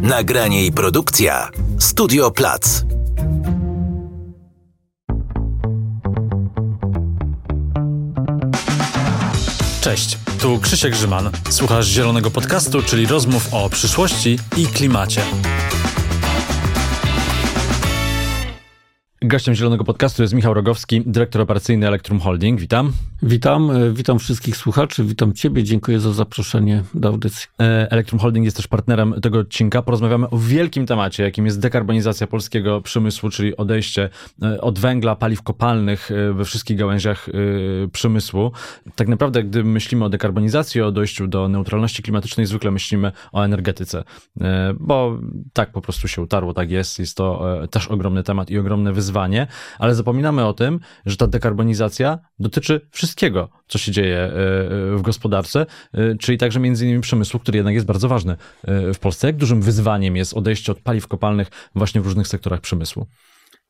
Nagranie i produkcja Studio Plac. Cześć, tu Krzysiek Grzyman. Słuchasz Zielonego Podcastu, czyli rozmów o przyszłości i klimacie. Gościem Zielonego Podcastu jest Michał Rogowski, dyrektor operacyjny Electrum Holding. Witam. Witam, e, witam wszystkich słuchaczy, witam Ciebie, dziękuję za zaproszenie do audycji. E, Electrum Holding jest też partnerem tego odcinka. Porozmawiamy o wielkim temacie, jakim jest dekarbonizacja polskiego przemysłu, czyli odejście e, od węgla, paliw kopalnych we wszystkich gałęziach przemysłu. Tak naprawdę, gdy myślimy o dekarbonizacji, o dojściu do neutralności klimatycznej, zwykle myślimy o energetyce, bo tak po prostu się utarło, tak jest. Jest to też ogromny temat i ogromne wyzwanie, ale zapominamy o tym, że ta dekarbonizacja dotyczy wszystkiego, co się dzieje e, e, w gospodarce, e, czyli także między innymi przemysłu, który jednak jest bardzo ważny w Polsce. Jak dużym wyzwaniem jest odejście od paliw kopalnych właśnie w różnych sektorach przemysłu?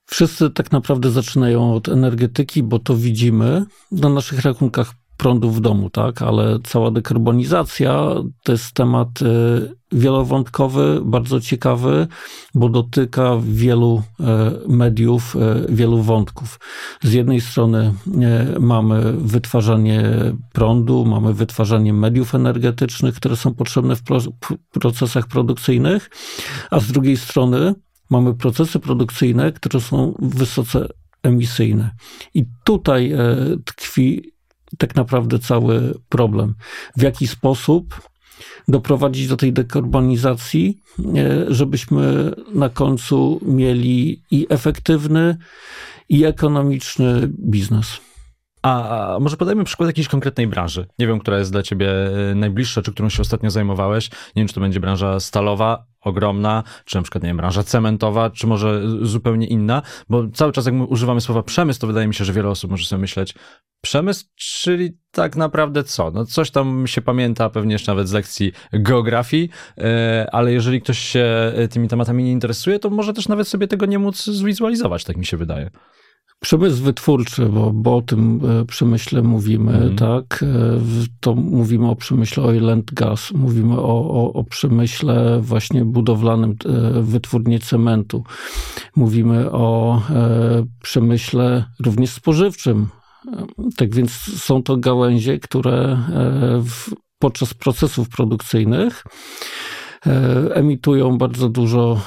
Wszyscy tak naprawdę zaczynają od energetyki, bo to widzimy na naszych rachunkach prądu w domu, tak? Ale cała dekarbonizacja to jest temat wielowątkowy, bardzo ciekawy, bo dotyka wielu y, mediów, y, wielu wątków. Z jednej strony mamy wytwarzanie prądu, mamy wytwarzanie mediów energetycznych, które są potrzebne w procesach produkcyjnych, a z drugiej strony mamy procesy produkcyjne, które są wysoce emisyjne. I tutaj tkwi tak naprawdę cały problem. W jaki sposób doprowadzić do tej dekarbonizacji, e, żebyśmy na końcu mieli i efektywny, i ekonomiczny biznes. A, może podajmy przykład jakiejś konkretnej branży. Nie wiem, która jest dla ciebie e, najbliższa, czy którą się ostatnio zajmowałeś. Nie wiem, czy to będzie branża stalowa, ogromna, czy na przykład, nie wiem, branża cementowa, czy może zupełnie inna, bo cały czas jak my używamy słowa przemysł, to wydaje mi się, że wiele osób może sobie myśleć, przemysł, czyli tak naprawdę co? No coś tam się pamięta pewnie jeszcze nawet z lekcji geografii, e, ale jeżeli ktoś się tymi tematami nie interesuje, to może też nawet sobie tego nie móc zwizualizować, tak mi się wydaje. Przemysł wytwórczy, bo, bo o tym e, przemyśle mówimy, mm. tak? E, to mówimy o przemyśle oil and gas, mówimy o, o, o przemyśle właśnie budowlanym, e, wytwórni cementu. Mówimy o przemyśle również spożywczym. Tak więc są to gałęzie, które w, podczas procesów produkcyjnych emitują bardzo dużo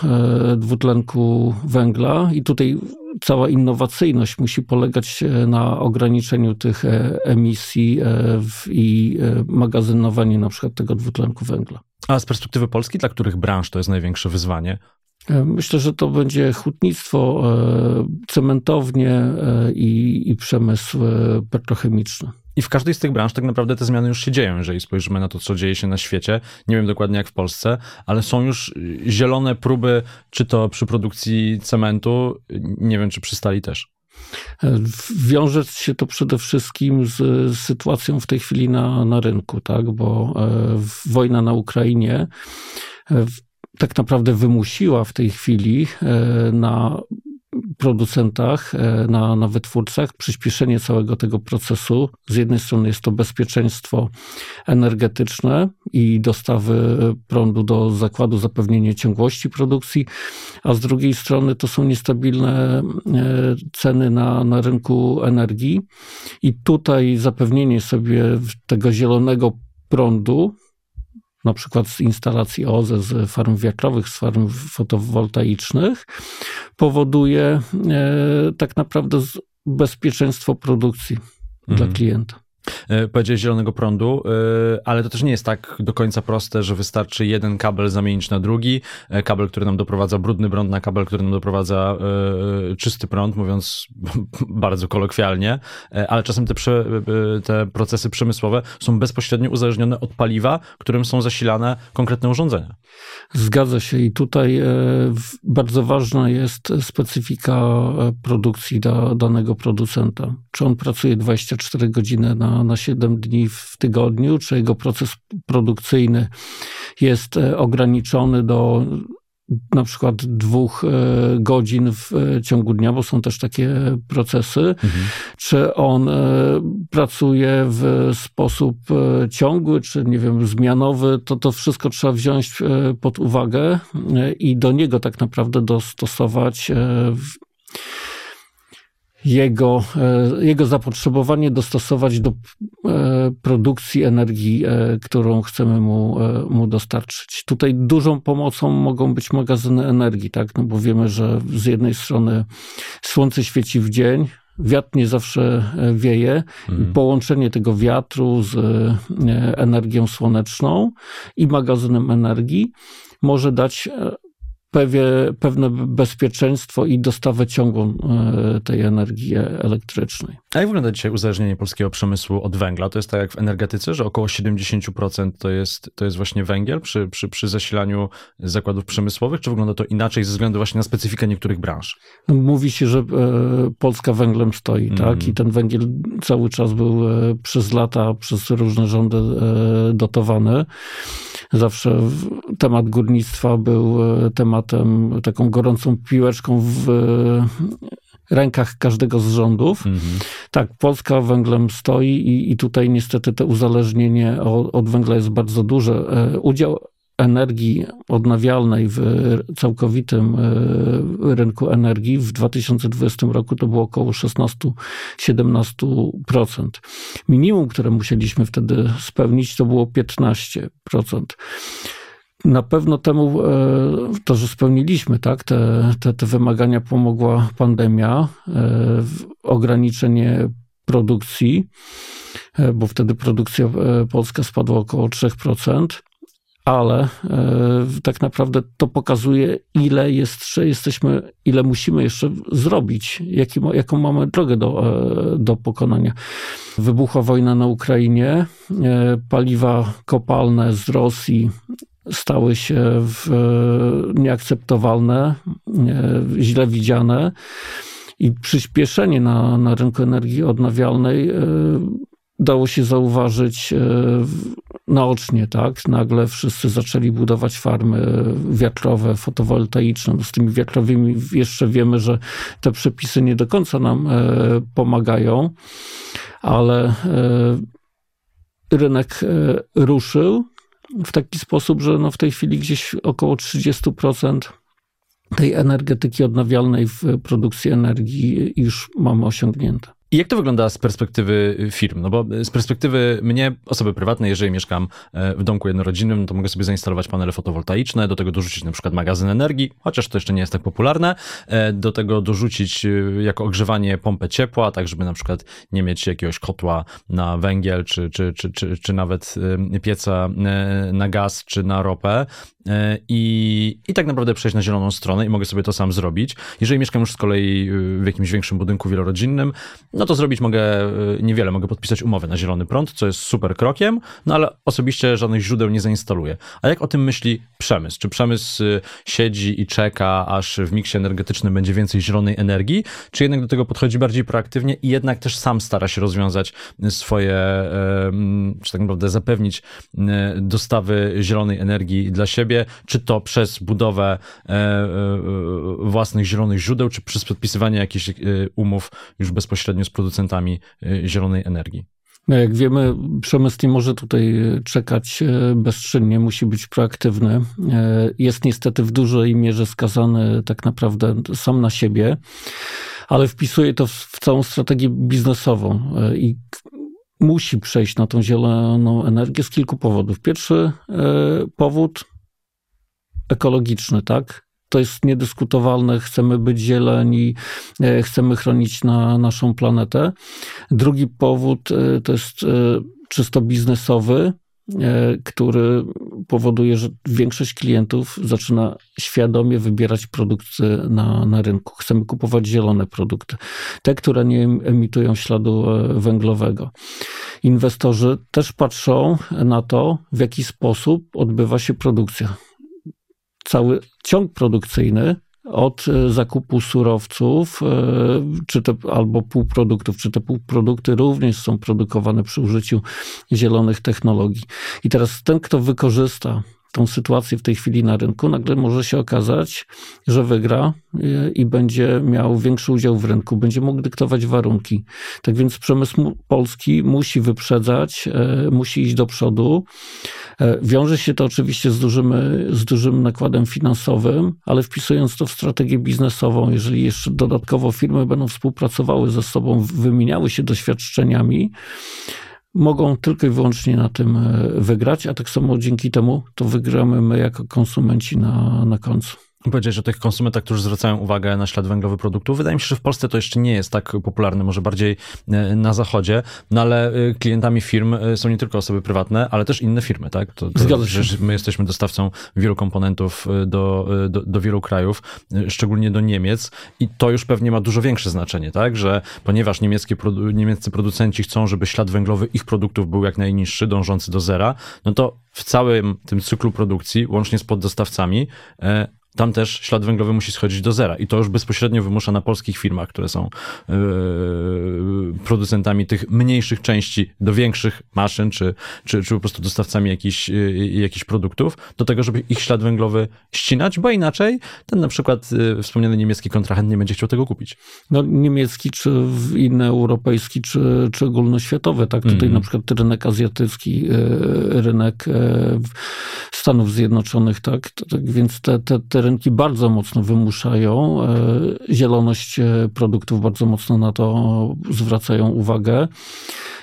dwutlenku węgla i tutaj cała innowacyjność musi polegać e, na ograniczeniu tych e, emisji e, i magazynowaniu na przykład tego dwutlenku węgla. A z perspektywy Polski, dla których branż to jest największe wyzwanie? Myślę, że to będzie hutnictwo, cementownie i, i przemysł petrochemiczny. I w każdej z tych branż tak naprawdę te zmiany już się dzieją, jeżeli spojrzymy na to, co dzieje się na świecie. Nie wiem dokładnie jak w Polsce, ale są już zielone próby, czy to przy produkcji cementu, nie wiem czy przy stali też. Wiąże się to przede wszystkim z, sytuacją w tej chwili na, na rynku, tak? bo e, wojna na Ukrainie e, tak naprawdę wymusiła w tej chwili e, na producentach, e, na, na wytwórcach, przyspieszenie całego tego procesu. Z jednej strony jest to bezpieczeństwo energetyczne i dostawy prądu do zakładu, zapewnienie ciągłości produkcji, a z drugiej strony to są niestabilne e, ceny na, na rynku energii i tutaj zapewnienie sobie tego zielonego prądu, na przykład z instalacji OZE, z farm wiatrowych, z farm fotowoltaicznych, powoduje e, tak naprawdę bezpieczeństwo produkcji mhm. dla klienta. E, powiedziałeś zielonego prądu, e, ale to też nie jest tak do końca proste, że wystarczy jeden kabel zamienić na drugi, e, kabel, który nam doprowadza brudny prąd na kabel, który nam doprowadza czysty prąd, mówiąc bardzo kolokwialnie, ale czasem te, prze, te procesy przemysłowe są bezpośrednio uzależnione od paliwa, którym są zasilane konkretne urządzenia. Zgadza się i tutaj bardzo ważna jest specyfika produkcji danego producenta. Czy on pracuje 24 godziny na na, 7 dni w tygodniu, czy jego proces produkcyjny jest e, ograniczony do na przykład dwóch e, godzin w e, ciągu dnia, bo są też takie procesy, mhm. czy on pracuje w sposób ciągły, czy nie wiem, zmianowy, to to wszystko trzeba wziąć pod uwagę i do niego tak naprawdę dostosować jego, e, jego zapotrzebowanie dostosować do e, produkcji energii, e, którą chcemy mu, mu dostarczyć. Tutaj dużą pomocą mogą być magazyny energii, tak? No bo wiemy, że z jednej strony słońce świeci w dzień, wiatr nie zawsze wieje. Mhm. Połączenie tego wiatru z energią słoneczną i magazynem energii może dać pewie, pewne bezpieczeństwo i dostawę ciągłą e, tej energii elektrycznej. A jak wygląda dzisiaj uzależnienie polskiego przemysłu od węgla? To jest tak jak w energetyce, że około 70% to jest, to jest właśnie węgiel przy, przy, przy zasilaniu zakładów przemysłowych, czy wygląda to inaczej ze względu właśnie na specyfikę niektórych branż? Mówi się, że e, Polska węglem stoi, mm. tak? I ten węgiel cały czas był e, przez lata, przez różne rządy dotowany. Zawsze temat górnictwa był tematem, taką gorącą piłeczką w rękach każdego z rządów. Mhm. Tak, Polska węglem stoi i, i tutaj niestety to uzależnienie od, od węgla jest bardzo duże. E, udział energii odnawialnej w całkowitym e, rynku energii w 2020 roku to było około 16-17%. Minimum, które musieliśmy wtedy spełnić, to było 15%. Na pewno temu, e, to, że spełniliśmy tak, te, te, te wymagania, pomogła pandemia, e, ograniczenie produkcji, e, bo wtedy produkcja polska spadła około 3%, ale tak naprawdę to pokazuje, ile jest, jesteśmy, ile musimy jeszcze zrobić, jaki, jaką mamy drogę do, do pokonania. Wybuchła wojna na Ukrainie, paliwa kopalne z Rosji stały się w, nieakceptowalne, źle widziane i przyspieszenie na, na rynku energii odnawialnej e, dało się zauważyć e, naocznie, tak? Nagle wszyscy zaczęli budować farmy wiatrowe, fotowoltaiczne. No z tymi wiatrowymi jeszcze wiemy, że te przepisy nie do końca nam e, pomagają, ale rynek ruszył w taki sposób, że no w tej chwili gdzieś około 30% tej energetyki odnawialnej w produkcji energii już mamy osiągnięte. I jak to wygląda z perspektywy firm? No bo z perspektywy mnie, osoby prywatnej, jeżeli mieszkam e, w domku jednorodzinnym, to mogę sobie zainstalować panele fotowoltaiczne, do tego dorzucić na przykład magazyn energii, chociaż to jeszcze nie jest tak popularne, e, do tego dorzucić e, jako ogrzewanie pompę ciepła, tak żeby na przykład nie mieć jakiegoś kotła na węgiel, czy, czy, czy, czy, czy nawet pieca na gaz, czy na ropę. I, I tak naprawdę przejść na zieloną stronę i mogę sobie to sam zrobić. Jeżeli mieszkam już z kolei w jakimś większym budynku wielorodzinnym, no to zrobić mogę y, niewiele. Mogę podpisać umowę na zielony prąd, co jest super krokiem, no ale osobiście żadnych źródeł nie zainstaluję. A jak o tym myśli przemysł? Czy przemysł y, siedzi i czeka, aż w miksie energetycznym będzie więcej zielonej energii, czy jednak do tego podchodzi bardziej proaktywnie i jednak też sam stara się rozwiązać swoje, czy tak naprawdę zapewnić dostawy zielonej energii dla siebie, czy to przez budowę e, e, własnych zielonych źródeł, czy przez podpisywanie jakichś e, umów już bezpośrednio z producentami zielonej energii. No jak wiemy, przemysł nie może tutaj czekać e, bezczynnie, musi być proaktywny. E, jest niestety w dużej mierze skazany tak naprawdę sam na siebie, ale wpisuje to w całą strategię biznesową e, i musi przejść na tą zieloną energię z kilku powodów. Pierwszy powód ekologiczny, tak? to jest niedyskutowalne, chcemy być zieleni, e, chcemy chronić na naszą planetę. Drugi powód e, to jest e, czysto biznesowy, który powoduje, że większość klientów zaczyna świadomie wybierać produkty na, na rynku. Chcemy kupować zielone produkty, te, które nie emitują śladu węglowego. Inwestorzy też patrzą na to, w jaki sposób odbywa się produkcja cały ciąg produkcyjny od e, zakupu surowców, e, czy te, albo półproduktów, czy te półprodukty również są produkowane przy użyciu zielonych technologii. I teraz ten, kto wykorzysta tą sytuację w tej chwili na rynku, nagle może się okazać, że wygra y, i będzie miał większy udział w rynku, będzie mógł dyktować warunki. Tak więc przemysł polski musi wyprzedzać, y, musi iść do przodu. Y, wiąże się to oczywiście z dużym, z dużym nakładem finansowym, ale wpisując to w strategię biznesową, jeżeli jeszcze dodatkowo firmy będą współpracowały ze sobą, wymieniały się doświadczeniami, mogą tylko i wyłącznie na tym e, wygrać, a tak samo dzięki temu to wygramy my jako konsumenci na, na końcu. Powiedziałeś o tych konsumentach, którzy zwracają uwagę na ślad węglowy produktów. Wydaje mi się, że w Polsce to jeszcze nie jest tak popularne, może bardziej e, na zachodzie, no ale e, klientami firm e, są nie tylko osoby prywatne, ale też inne firmy, tak? To, to, Zgadza się. My jesteśmy dostawcą wielu komponentów do, do, do, wielu krajów, szczególnie do Niemiec i to już pewnie ma dużo większe znaczenie, tak? Że ponieważ niemieckie, niemieccy producenci chcą, żeby ślad węglowy ich produktów był jak najniższy, dążący do zera, no to w całym tym cyklu produkcji, łącznie z poddostawcami, tam też ślad węglowy musi schodzić do zera. I to już bezpośrednio wymusza na polskich firmach, które są yy, producentami tych mniejszych części do większych maszyn, czy, czy, czy po prostu dostawcami jakichś, yy, jakichś produktów, do tego, żeby ich ślad węglowy ścinać, bo inaczej ten na przykład yy, wspomniany niemiecki kontrahent nie będzie chciał tego kupić. No niemiecki, czy inny europejski, czy, czy ogólnoświatowy, tak? Tutaj mm. na przykład rynek azjatycki, yy, rynek yy, Stanów Zjednoczonych, tak? tak więc te, te, te rynki bardzo mocno wymuszają e, zieloność e, produktów, bardzo mocno na to zwracają uwagę.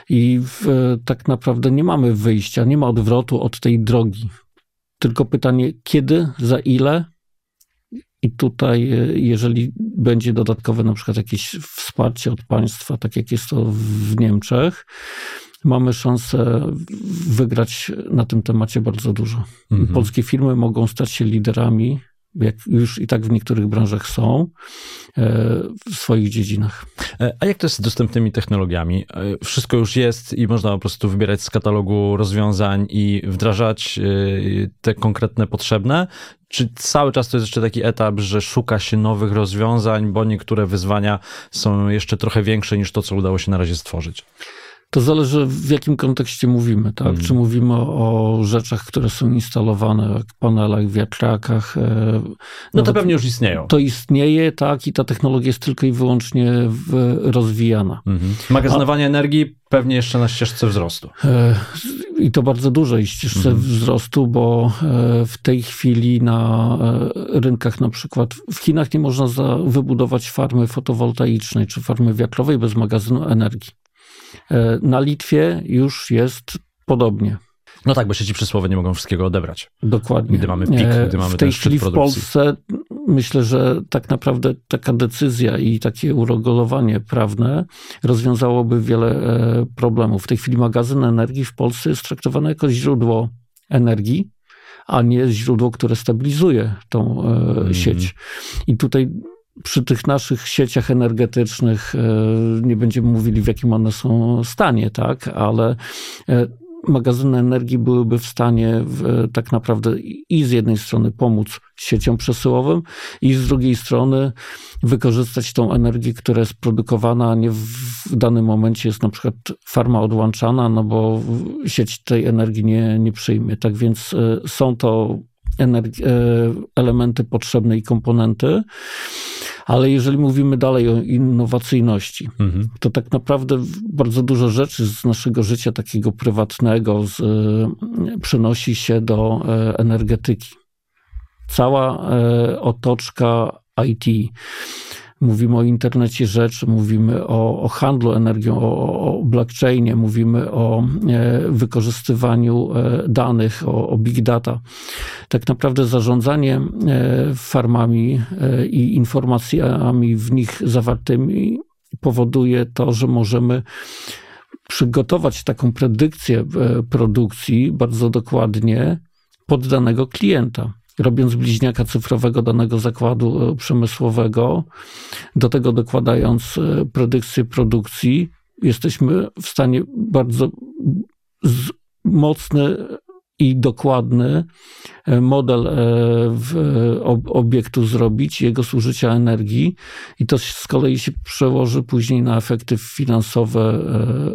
I w, tak naprawdę nie mamy wyjścia, nie ma odwrotu od tej drogi. Tylko pytanie, kiedy, za ile i tutaj, e, jeżeli będzie dodatkowe na przykład jakieś wsparcie od państwa, tak jak jest to w Niemczech, mamy szansę wygrać na tym temacie bardzo dużo. Mhm. Polskie firmy mogą stać się liderami jak już i tak w niektórych branżach są, e, w swoich dziedzinach. E, a jak to jest z dostępnymi technologiami? E, wszystko już jest i można po prostu wybierać z katalogu rozwiązań i wdrażać te konkretne potrzebne? Czy cały czas to jest jeszcze taki etap, że szuka się nowych rozwiązań, bo niektóre wyzwania są jeszcze trochę większe niż to, co udało się na razie stworzyć? To zależy w jakim kontekście mówimy, tak? Mm. Czy mówimy o rzeczach, które są instalowane, jak panelach, wiatrakach. E, no to pewnie już istnieją. To istnieje, tak, i ta technologia jest tylko i wyłącznie rozwijana. Mm Magazynowanie A, energii pewnie jeszcze na ścieżce wzrostu. E, I to bardzo dużej ścieżce mm wzrostu, bo e, w tej chwili na rynkach, na przykład w Chinach nie można wybudować farmy fotowoltaicznej czy farmy wiatrowej bez magazynu energii. E, na Litwie już jest podobnie. No tak, bo sieci przysłowie nie mogą wszystkiego odebrać. Dokładnie. Gdy mamy pik, gdy mamy W tej chwili w Polsce myślę, że tak naprawdę taka decyzja i takie uregulowanie prawne rozwiązałoby wiele e, problemów. W tej chwili magazyn energii w Polsce jest traktowany jako źródło energii, a nie źródło, które stabilizuje tą mm. sieć. I tutaj przy tych naszych sieciach energetycznych, e, nie będziemy mówili w jakim one są stanie, tak, ale e, magazyny energii byłyby w stanie w, tak naprawdę i z jednej strony pomóc sieciom przesyłowym i z drugiej strony wykorzystać tą energię, która jest produkowana, a nie w, w danym momencie jest na przykład farma odłączana, no bo sieć tej energii nie, nie przyjmie. Tak więc e, są to elementy potrzebne i komponenty. Ale jeżeli mówimy dalej o innowacyjności, mhm. to tak naprawdę bardzo dużo rzeczy z naszego życia takiego prywatnego z, e, przenosi się do e, energetyki. Cała e, otoczka IT mówimy o internecie rzeczy, mówimy o, o handlu energią, o, o, blockchainie, mówimy o e, wykorzystywaniu e, danych, o, o, big data. Tak naprawdę zarządzanie e, farmami i informacjami w nich zawartymi powoduje to, że możemy przygotować taką predykcję produkcji bardzo dokładnie pod danego klienta robiąc bliźniaka cyfrowego danego zakładu e, przemysłowego, do tego dokładając e, predykcję produkcji, jesteśmy w stanie bardzo mocny i dokładny e, model obiektu zrobić, jego zużycia energii i to z kolei się przełoży później na efekty finansowe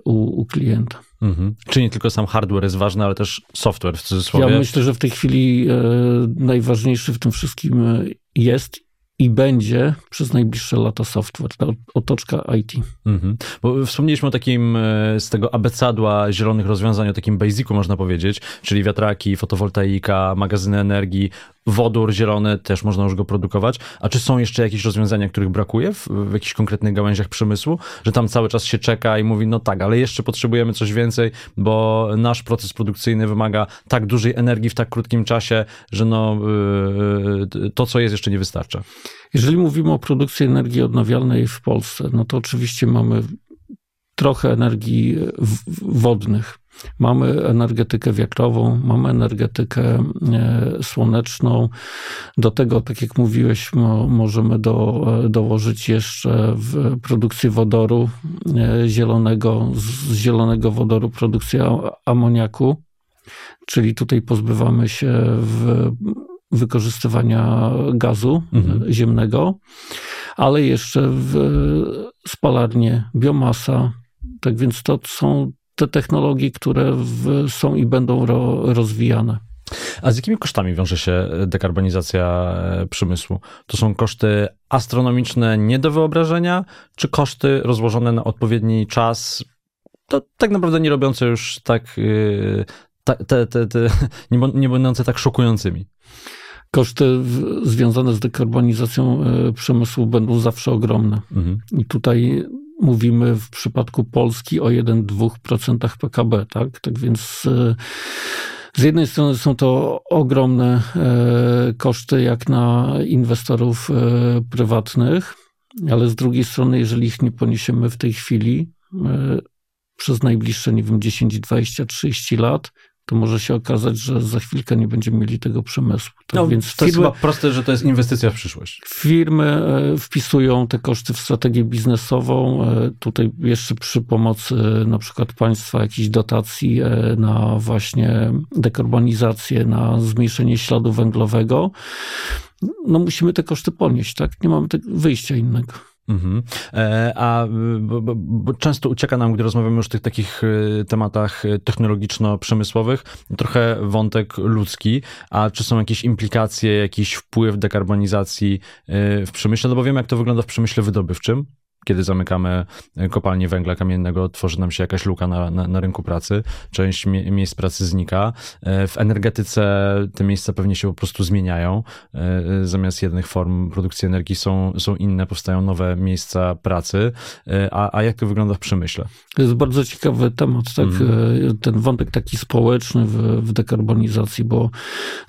u, u klienta. Mhm. Czyli nie tylko sam hardware jest ważny, ale też software w cudzysłowie. Ja myślę, że w tej chwili e, najważniejszy w tym wszystkim e, jest i będzie przez najbliższe lata software, ta otoczka IT. Mhm. Bo wspomnieliśmy o takim e, z tego abecadła zielonych rozwiązań, o takim basicu można powiedzieć, czyli wiatraki, fotowoltaika, magazyny energii, wodór zielony, też można już go produkować. A czy są jeszcze jakieś rozwiązania, których brakuje w, w jakichś konkretnych gałęziach przemysłu, że tam cały czas się czeka i mówi, no tak, ale jeszcze potrzebujemy coś więcej, bo nasz proces produkcyjny wymaga tak dużej energii w tak krótkim czasie, że no, yy, to, co jest, jeszcze nie wystarcza. Jeżeli mówimy o produkcji energii odnawialnej w Polsce, no to oczywiście mamy trochę energii wodnych. Mamy energetykę wiatrową, mamy energetykę e, słoneczną. Do tego, tak jak mówiłeś, możemy do, e, dołożyć jeszcze w produkcję wodoru e, zielonego, z zielonego wodoru produkcja amoniaku, czyli tutaj pozbywamy się wykorzystywania gazu mhm. ziemnego, ale jeszcze w spalarnie biomasa. Tak więc to są te technologie, które w, są i będą ro, rozwijane. A z jakimi kosztami wiąże się dekarbonizacja e, przemysłu? To są koszty astronomiczne, nie do wyobrażenia, czy koszty rozłożone na odpowiedni czas, to tak naprawdę nie robiące już tak, yy, te, te, te, nie, nie będące tak szokującymi? Koszty związane z dekarbonizacją e, przemysłu będą zawsze ogromne. Mhm. I tutaj mówimy w przypadku Polski o 1-2% PKB, tak? Tak więc e, z jednej strony są to ogromne e, koszty jak na inwestorów e, prywatnych, ale z drugiej strony, jeżeli ich nie poniesiemy w tej chwili, przez najbliższe, nie wiem, 10, 20, 30 lat, to może się okazać, że za chwilkę nie będziemy mieli tego przemysłu. Tak no, więc to firmy, jest chyba proste, że to jest inwestycja w przyszłość. Firmy e, wpisują te koszty w strategię biznesową. E, tutaj jeszcze przy pomocy e, na przykład państwa jakichś dotacji na właśnie dekarbonizację, na zmniejszenie śladu węglowego. No musimy te koszty ponieść, tak? Nie mamy wyjścia innego. Mhm. E, a bo, bo, bo często ucieka nam, gdy rozmawiamy już o tych takich e, tematach e, technologiczno-przemysłowych, trochę wątek ludzki. A czy są jakieś implikacje, jakiś wpływ dekarbonizacji w przemyśle? No bo wiemy, jak to wygląda w przemyśle wydobywczym kiedy zamykamy e, kopalnię węgla kamiennego, tworzy nam się jakaś luka na, na, na rynku pracy, część mie miejsc pracy znika. E, w energetyce te miejsca pewnie się po prostu zmieniają. E, zamiast jednych form produkcji energii są, są inne, powstają nowe miejsca pracy. A, a jak to wygląda w przemyśle? To jest bardzo ciekawy temat, tak? Mm. ten wątek taki społeczny w, w dekarbonizacji, bo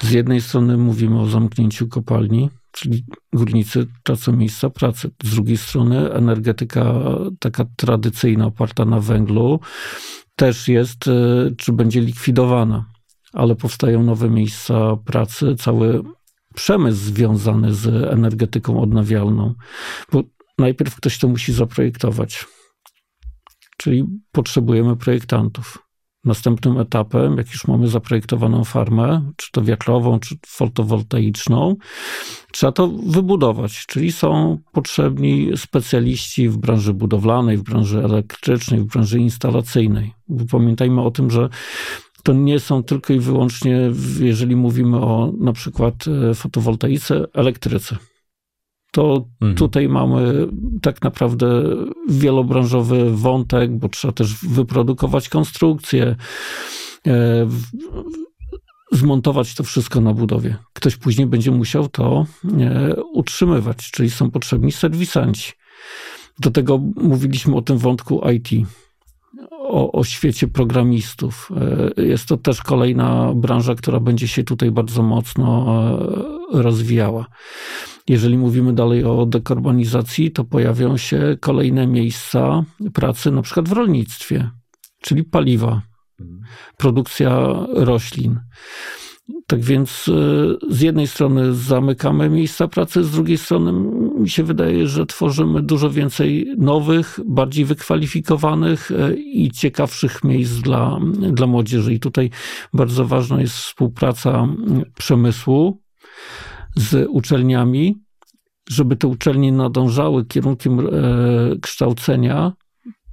z jednej strony mówimy o zamknięciu kopalni, czyli górnicy tracą miejsca pracy. Z drugiej strony energetyka taka tradycyjna, oparta na węglu, też jest, e, czy będzie likwidowana, ale powstają nowe miejsca pracy, cały przemysł związany z energetyką odnawialną, bo najpierw ktoś to musi zaprojektować. Czyli potrzebujemy projektantów. Następnym etapem, jak już mamy zaprojektowaną farmę, czy to wiatrową, czy fotowoltaiczną, trzeba to wybudować. Czyli są potrzebni specjaliści w branży budowlanej, w branży elektrycznej, w branży instalacyjnej. Pamiętajmy o tym, że to nie są tylko i wyłącznie, jeżeli mówimy o na przykład e, fotowoltaice, elektryce to mhm. tutaj mamy tak naprawdę wielobranżowy wątek, bo trzeba też wyprodukować konstrukcję, e, zmontować to wszystko na budowie. Ktoś później będzie musiał to e, utrzymywać, czyli są potrzebni serwisanci. Do tego mówiliśmy o tym wątku IT. O, o, świecie programistów. E, jest to też kolejna branża, która będzie się tutaj bardzo mocno rozwijała. Jeżeli mówimy dalej o dekarbonizacji, to pojawią się kolejne miejsca pracy, na przykład w rolnictwie, czyli paliwa, produkcja roślin. Tak więc e, z jednej strony zamykamy miejsca pracy, z drugiej strony mi się wydaje, że tworzymy dużo więcej nowych, bardziej wykwalifikowanych e, i ciekawszych miejsc dla, dla młodzieży. I tutaj bardzo ważna jest współpraca przemysłu z uczelniami, żeby te uczelnie nadążały kierunkiem e, kształcenia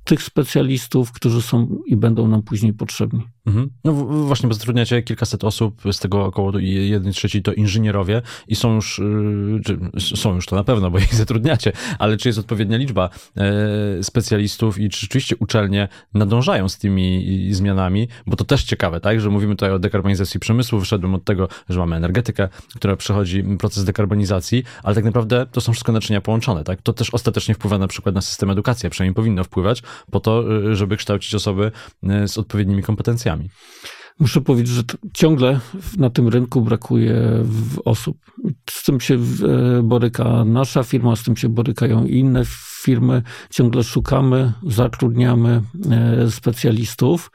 tych specjalistów, którzy są i będą nam później potrzebni. Mhm. No właśnie, bo zatrudniacie kilkaset osób, z tego około 1 trzeci to inżynierowie i są już, y, czy są już to na pewno, bo ich zatrudniacie, ale czy jest odpowiednia liczba e, specjalistów i czy rzeczywiście uczelnie nadążają z tymi zmianami, bo to też ciekawe, tak, że mówimy tutaj o dekarbonizacji przemysłu, wyszedłem od tego, że mamy energetykę, która przechodzi proces dekarbonizacji, ale tak naprawdę to są wszystko naczynia połączone, tak, to też ostatecznie wpływa na przykład na system edukacji, a przynajmniej powinno wpływać po to, y, żeby kształcić osoby y, z odpowiednimi kompetencjami. Muszę powiedzieć, że ciągle na tym rynku brakuje osób. Z tym się e, boryka nasza firma, z tym się borykają inne firmy. Ciągle szukamy, zatrudniamy e, specjalistów.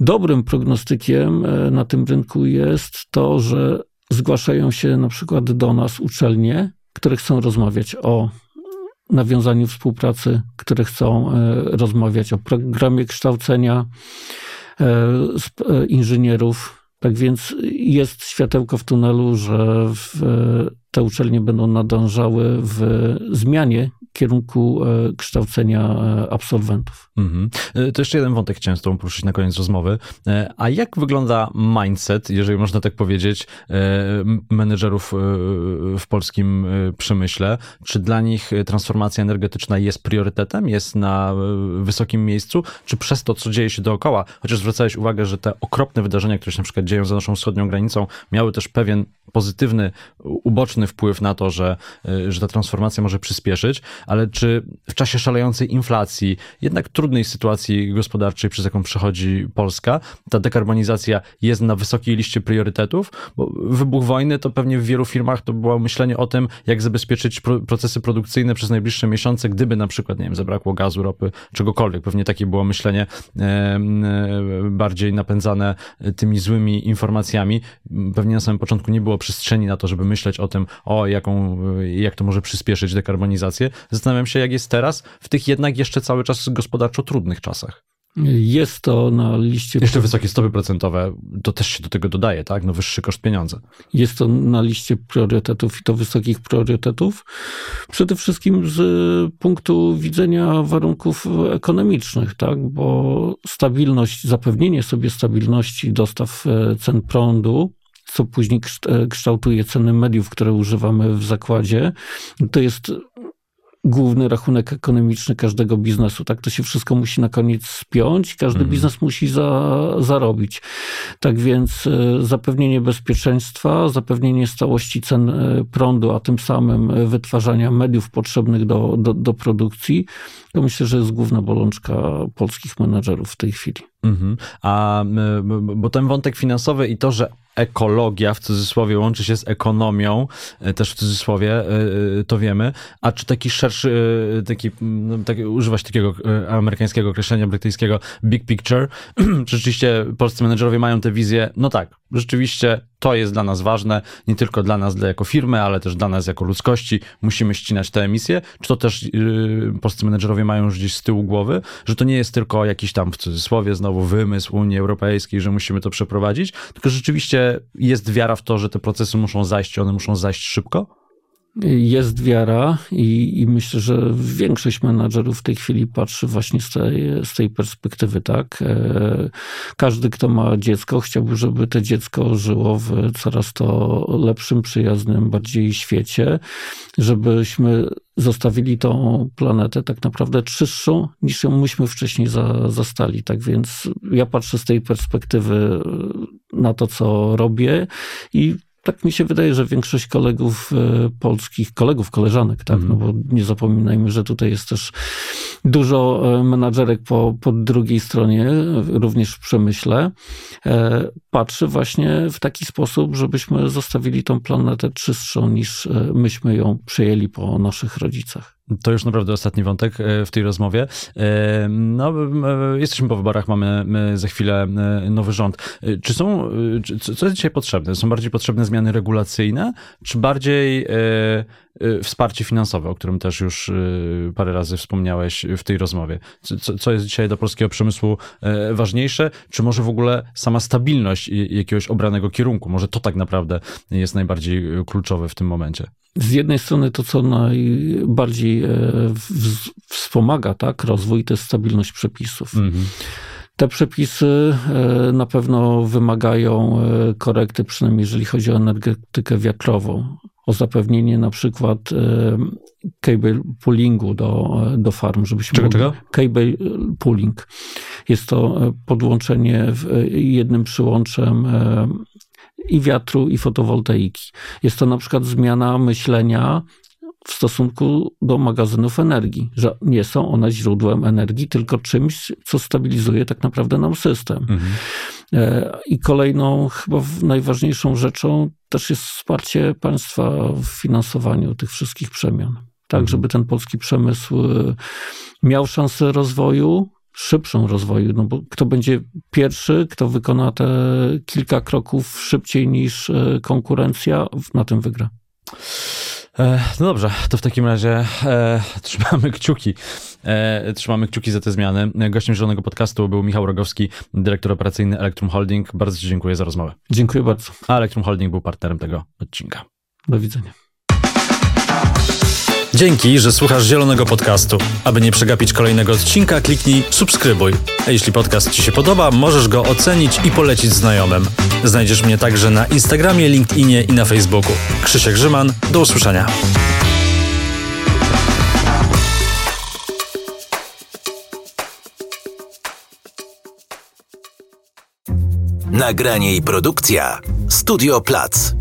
Dobrym prognostykiem e, na tym rynku jest to, że zgłaszają się na przykład do nas uczelnie, które chcą rozmawiać o nawiązaniu współpracy, które chcą rozmawiać o programie kształcenia inżynierów. Tak więc jest światełko w tunelu, że w, te uczelnie będą nadążały w zmianie kierunku e, kształcenia e, absolwentów. Mhm. E, to jeszcze jeden wątek chciałem z tobą poruszyć na koniec rozmowy. A jak wygląda mindset, jeżeli można tak powiedzieć, menedżerów w polskim przemyśle? Czy dla nich transformacja energetyczna jest priorytetem, jest na wysokim miejscu, czy przez to, co dzieje się dookoła, chociaż zwracałeś uwagę, że te okropne wydarzenia, które się na przykład dzieją za naszą wschodnią granicą, miały też pewien pozytywny, uboczny wpływ na to, że, że ta transformacja może przyspieszyć, ale czy w czasie szalejącej inflacji, jednak trudnej sytuacji gospodarczej, przez jaką przechodzi Polska, ta dekarbonizacja jest na wysokiej liście priorytetów? Bo wybuch wojny to pewnie w wielu firmach to było myślenie o tym, jak zabezpieczyć pro procesy produkcyjne przez najbliższe miesiące, gdyby na przykład, nie wiem, zabrakło gazu, ropy, czegokolwiek. Pewnie takie było myślenie e, bardziej napędzane tymi złymi informacjami. Pewnie na samym początku nie było przestrzeni na to, żeby myśleć o tym, o jaką, jak to może przyspieszyć dekarbonizację. Zastanawiam się, jak jest teraz, w tych jednak jeszcze cały czas gospodarczo trudnych czasach. Jest to na liście. Jeszcze wysokie stopy procentowe, to też się do tego dodaje, tak? No wyższy koszt pieniądza. Jest to na liście priorytetów i to wysokich priorytetów. Przede wszystkim z punktu widzenia warunków ekonomicznych, tak? Bo stabilność, zapewnienie sobie stabilności dostaw e, cen prądu co później e, kształtuje ceny mediów, które używamy w zakładzie, to jest główny rachunek ekonomiczny każdego biznesu. Tak to się wszystko musi na koniec spiąć, każdy mhm. biznes musi za, zarobić. Tak więc e, zapewnienie bezpieczeństwa, zapewnienie stałości cen e, prądu, a tym samym wytwarzania mediów potrzebnych do, do, do produkcji, to myślę, że jest główna bolączka polskich menedżerów w tej chwili. Mhm. A bo ten wątek finansowy i to, że ekologia w cudzysłowie łączy się z ekonomią, e, też w cudzysłowie, e, e, to wiemy. A czy taki szerszy, taki, no, taki używać takiego amerykańskiego określenia brytyjskiego big picture, czy rzeczywiście polscy menedżerowie mają tę wizję, no tak, rzeczywiście to jest dla nas ważne, nie tylko dla nas dla jako firmy, ale też dla nas jako ludzkości. Musimy ścinać te emisje. Czy to też yy, polscy menedżerowie mają już gdzieś z tyłu głowy, że to nie jest tylko jakiś tam w cudzysłowie znowu wymysł Unii Europejskiej, że musimy to przeprowadzić, tylko rzeczywiście jest wiara w to, że te procesy muszą zajść, one muszą zajść szybko? Jest wiara i, i, myślę, że większość menadżerów w tej chwili patrzy właśnie z tej, z tej perspektywy, tak? E, każdy, kto ma dziecko, chciałby, żeby to dziecko żyło w coraz to lepszym, przyjaznym bardziej świecie, żebyśmy zostawili tą planetę tak naprawdę czystszą, niż ją myśmy wcześniej za, zastali. Tak więc ja patrzę z tej perspektywy na to, co robię i tak mi się wydaje, że większość kolegów e, polskich, kolegów, koleżanek, tak, mm. no bo nie zapominajmy, że tutaj jest też dużo e, menadżerek po, po drugiej stronie, również w przemyśle, e, patrzy właśnie w taki sposób, żebyśmy zostawili tą planetę czystszą niż myśmy ją przyjęli po naszych rodzicach. To już naprawdę ostatni wątek e, w tej rozmowie. E, no, jesteśmy po wyborach, mamy za chwilę e, nowy rząd. Czy są, co jest dzisiaj potrzebne? Są bardziej potrzebne zmiany regulacyjne, czy bardziej wsparcie finansowe, o którym też już parę razy wspomniałeś w tej rozmowie. Co, jest dzisiaj dla polskiego przemysłu e, ważniejsze? Czy może w ogóle sama stabilność jakiegoś obranego kierunku? Może to tak naprawdę jest najbardziej kluczowe w tym momencie? Z jednej strony to, co najbardziej e, wspomaga tak, rozwój, to jest stabilność przepisów. Mhm. Te przepisy e, na pewno wymagają e, korekty, przynajmniej jeżeli chodzi o energetykę wiatrową, o zapewnienie na przykład cable poolingu do, do farm, żebyśmy czego, czego? Cable pooling. Jest to podłączenie jednym przyłączem i wiatru, i fotowoltaiki. Jest to na przykład zmiana myślenia w stosunku do magazynów energii, że nie są one źródłem energii, tylko czymś, co stabilizuje tak naprawdę nam system. Mhm. E, I kolejną, chyba najważniejszą rzeczą też jest wsparcie państwa w finansowaniu tych wszystkich przemian. Tak, mhm. żeby ten polski przemysł e, miał szansę rozwoju, szybszą rozwoju, no bo kto będzie pierwszy, kto wykona te kilka kroków szybciej niż e, konkurencja, na tym wygra. E, no dobrze, to w takim razie e, trzymamy kciuki. E, trzymamy kciuki za te zmiany. Gościem Zielonego Podcastu był Michał Rogowski, dyrektor operacyjny Electrum Holding. Bardzo Ci dziękuję za rozmowę. Dziękuję bardzo. A Electrum Holding był partnerem tego odcinka. Do widzenia. Dzięki, że słuchasz Zielonego Podcastu. Aby nie przegapić kolejnego odcinka, kliknij subskrybuj. A jeśli podcast Ci się podoba, możesz go ocenić i polecić znajomym. Znajdziesz mnie także na Instagramie, LinkedInie i na Facebooku. Krzysiek Grzyman, do usłyszenia. Nagranie i produkcja Studio Plac.